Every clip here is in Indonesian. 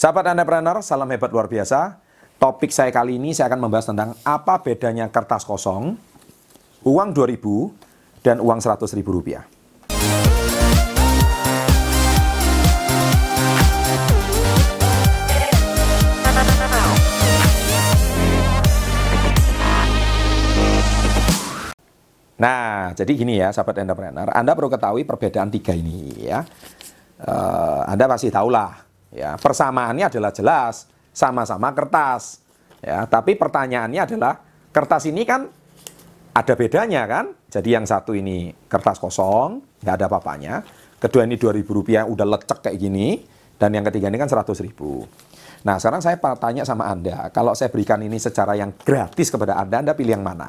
Sahabat entrepreneur, salam hebat luar biasa. Topik saya kali ini saya akan membahas tentang apa bedanya kertas kosong, uang 2000 dan uang 100 ribu rupiah. Nah, jadi gini ya, sahabat entrepreneur, Anda perlu ketahui perbedaan tiga ini ya. Uh, anda pasti tahulah Ya, persamaannya adalah jelas, sama-sama kertas. Ya, tapi pertanyaannya adalah kertas ini kan ada bedanya kan? Jadi yang satu ini kertas kosong, nggak ada apa-apanya. Kedua ini 2000 rupiah udah lecek kayak gini. Dan yang ketiga ini kan 100 ribu. Nah sekarang saya tanya sama Anda, kalau saya berikan ini secara yang gratis kepada Anda, Anda pilih yang mana?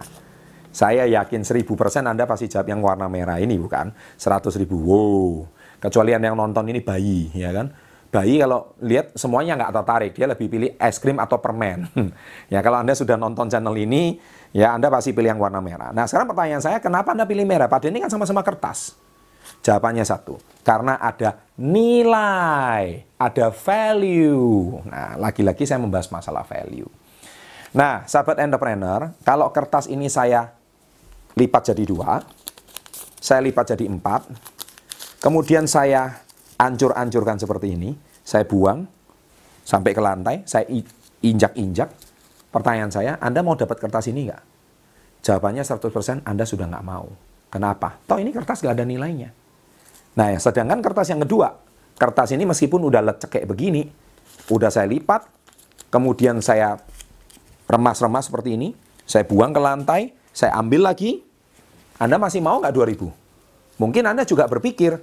Saya yakin 1000% Anda pasti jawab yang warna merah ini bukan? 100 ribu, wow. Kecuali yang nonton ini bayi, ya kan? Bayi kalau lihat semuanya nggak tertarik, dia lebih pilih es krim atau permen. ya kalau Anda sudah nonton channel ini, ya Anda pasti pilih yang warna merah. Nah sekarang pertanyaan saya, kenapa Anda pilih merah? Padahal ini kan sama-sama kertas. Jawabannya satu, karena ada nilai, ada value. Nah lagi-lagi saya membahas masalah value. Nah sahabat entrepreneur, kalau kertas ini saya lipat jadi dua, saya lipat jadi empat, kemudian saya ancur-ancurkan seperti ini, saya buang sampai ke lantai, saya injak-injak. Pertanyaan saya, Anda mau dapat kertas ini nggak? Jawabannya 100% Anda sudah nggak mau. Kenapa? Toh ini kertas nggak ada nilainya. Nah, sedangkan kertas yang kedua, kertas ini meskipun udah lecek kayak begini, udah saya lipat, kemudian saya remas-remas seperti ini, saya buang ke lantai, saya ambil lagi, Anda masih mau nggak 2000? Mungkin Anda juga berpikir,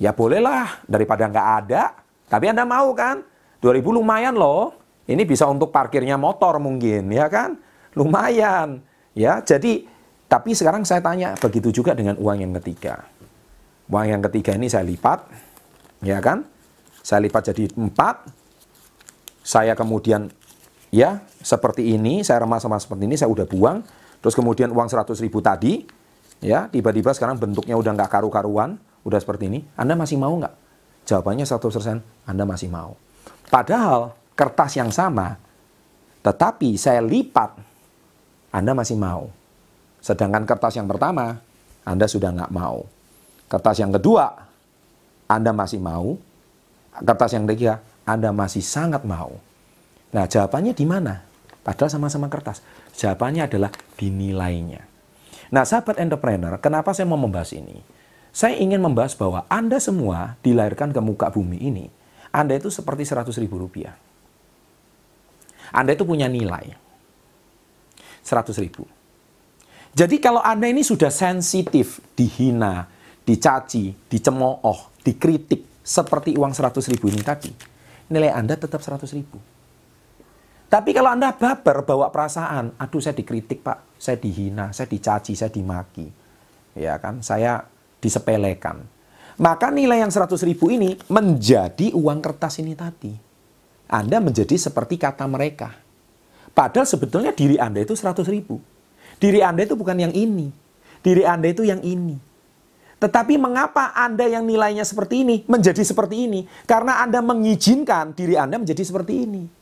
Ya bolehlah, daripada nggak ada. Tapi Anda mau kan? 2000 lumayan loh. Ini bisa untuk parkirnya motor mungkin, ya kan? Lumayan. Ya, jadi tapi sekarang saya tanya, begitu juga dengan uang yang ketiga. Uang yang ketiga ini saya lipat, ya kan? Saya lipat jadi empat. Saya kemudian, ya, seperti ini, saya remas-remas seperti ini, saya udah buang. Terus kemudian uang 100 ribu tadi, ya, tiba-tiba sekarang bentuknya udah nggak karu-karuan udah seperti ini, Anda masih mau nggak? Jawabannya 100% Anda masih mau. Padahal kertas yang sama, tetapi saya lipat, Anda masih mau. Sedangkan kertas yang pertama, Anda sudah nggak mau. Kertas yang kedua, Anda masih mau. Kertas yang ketiga, Anda masih sangat mau. Nah, jawabannya di mana? Padahal sama-sama kertas. Jawabannya adalah di nilainya. Nah, sahabat entrepreneur, kenapa saya mau membahas ini? Saya ingin membahas bahwa Anda semua dilahirkan ke muka bumi ini, Anda itu seperti 100 ribu rupiah. Anda itu punya nilai 100 ribu. Jadi kalau Anda ini sudah sensitif, dihina, dicaci, dicemooh, dikritik, seperti uang 100 ribu ini tadi, nilai Anda tetap 100 ribu. Tapi kalau Anda baper, bawa perasaan, aduh saya dikritik pak, saya dihina, saya dicaci, saya dimaki. Ya kan, saya disepelekan. Maka nilai yang 100 ribu ini menjadi uang kertas ini tadi. Anda menjadi seperti kata mereka. Padahal sebetulnya diri Anda itu 100 ribu. Diri Anda itu bukan yang ini. Diri Anda itu yang ini. Tetapi mengapa Anda yang nilainya seperti ini menjadi seperti ini? Karena Anda mengizinkan diri Anda menjadi seperti ini.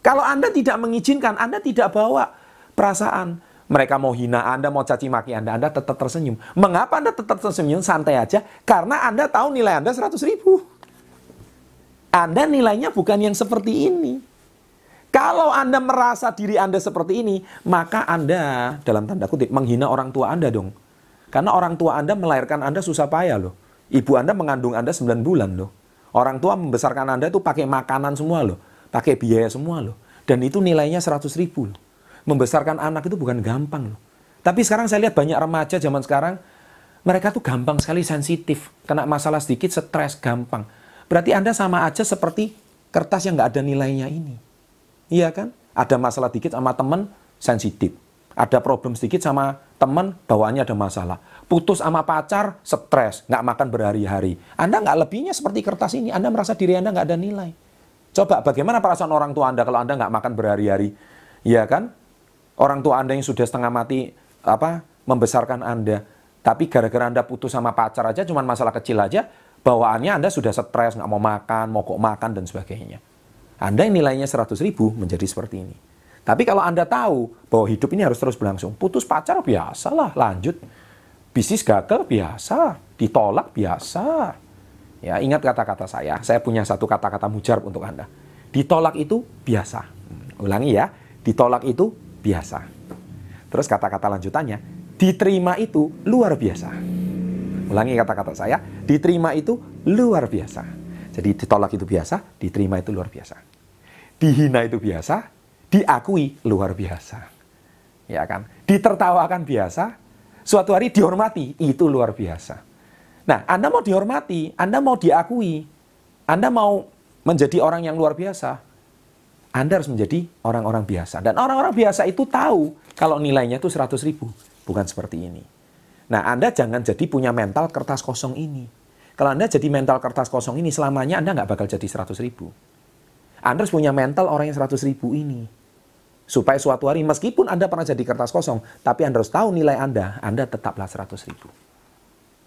Kalau Anda tidak mengizinkan, Anda tidak bawa perasaan, mereka mau hina Anda, mau caci maki Anda, Anda tetap tersenyum. Mengapa Anda tetap tersenyum? Santai aja. Karena Anda tahu nilai Anda 100 ribu. Anda nilainya bukan yang seperti ini. Kalau Anda merasa diri Anda seperti ini, maka Anda, dalam tanda kutip, menghina orang tua Anda dong. Karena orang tua Anda melahirkan Anda susah payah loh. Ibu Anda mengandung Anda 9 bulan loh. Orang tua membesarkan Anda itu pakai makanan semua loh. Pakai biaya semua loh. Dan itu nilainya 100 ribu loh membesarkan anak itu bukan gampang loh. Tapi sekarang saya lihat banyak remaja zaman sekarang, mereka tuh gampang sekali sensitif. Kena masalah sedikit, stres, gampang. Berarti Anda sama aja seperti kertas yang nggak ada nilainya ini. Iya kan? Ada masalah dikit sama teman, sensitif. Ada problem sedikit sama teman, bawaannya ada masalah. Putus sama pacar, stres, nggak makan berhari-hari. Anda nggak lebihnya seperti kertas ini. Anda merasa diri Anda nggak ada nilai. Coba bagaimana perasaan orang tua Anda kalau Anda nggak makan berhari-hari? Iya kan? Orang tua Anda yang sudah setengah mati apa membesarkan Anda, tapi gara-gara Anda putus sama pacar aja, cuma masalah kecil aja, bawaannya Anda sudah stres, nggak mau makan, mau kok makan, dan sebagainya. Anda yang nilainya 100 ribu menjadi seperti ini. Tapi kalau Anda tahu bahwa hidup ini harus terus berlangsung, putus pacar biasa lah, lanjut. Bisnis gagal biasa, ditolak biasa. Ya, ingat kata-kata saya. Saya punya satu kata-kata mujarab untuk Anda. Ditolak itu biasa. Hmm, ulangi ya, ditolak itu biasa. Terus kata-kata lanjutannya, diterima itu luar biasa. Ulangi kata-kata saya, diterima itu luar biasa. Jadi ditolak itu biasa, diterima itu luar biasa. Dihina itu biasa, diakui luar biasa. Ya kan? Ditertawakan biasa, suatu hari dihormati, itu luar biasa. Nah, Anda mau dihormati, Anda mau diakui, Anda mau menjadi orang yang luar biasa, Anda harus menjadi orang-orang biasa. Dan orang-orang biasa itu tahu kalau nilainya itu 100 ribu, bukan seperti ini. Nah, Anda jangan jadi punya mental kertas kosong ini. Kalau Anda jadi mental kertas kosong ini, selamanya Anda nggak bakal jadi 100 ribu. Anda harus punya mental orang yang 100 ribu ini. Supaya suatu hari meskipun Anda pernah jadi kertas kosong, tapi Anda harus tahu nilai Anda, Anda tetaplah 100 ribu.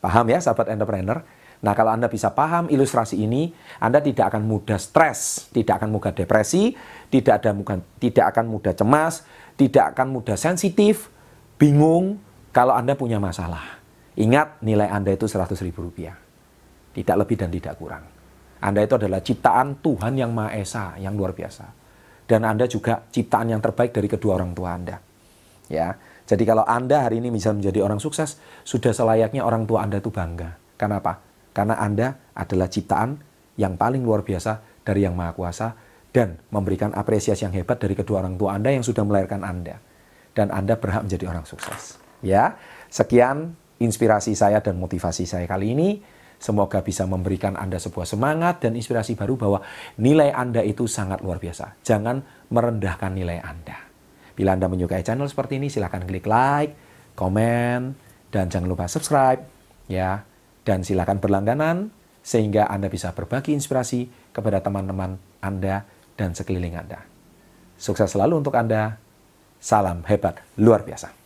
Paham ya sahabat entrepreneur? Nah kalau Anda bisa paham ilustrasi ini, Anda tidak akan mudah stres, tidak akan mudah depresi, tidak, ada, tidak akan mudah cemas, tidak akan mudah sensitif, bingung kalau Anda punya masalah. Ingat nilai Anda itu 100 ribu rupiah. Tidak lebih dan tidak kurang. Anda itu adalah ciptaan Tuhan yang Maha Esa, yang luar biasa dan Anda juga ciptaan yang terbaik dari kedua orang tua Anda. Ya. Jadi kalau Anda hari ini bisa menjadi orang sukses, sudah selayaknya orang tua Anda itu bangga. Kenapa? Karena Anda adalah ciptaan yang paling luar biasa dari Yang Maha Kuasa dan memberikan apresiasi yang hebat dari kedua orang tua Anda yang sudah melahirkan Anda. Dan Anda berhak menjadi orang sukses. Ya. Sekian inspirasi saya dan motivasi saya kali ini. Semoga bisa memberikan Anda sebuah semangat dan inspirasi baru bahwa nilai Anda itu sangat luar biasa. Jangan merendahkan nilai Anda. Bila Anda menyukai channel seperti ini, silahkan klik like, komen, dan jangan lupa subscribe. ya. Dan silahkan berlangganan sehingga Anda bisa berbagi inspirasi kepada teman-teman Anda dan sekeliling Anda. Sukses selalu untuk Anda. Salam hebat luar biasa.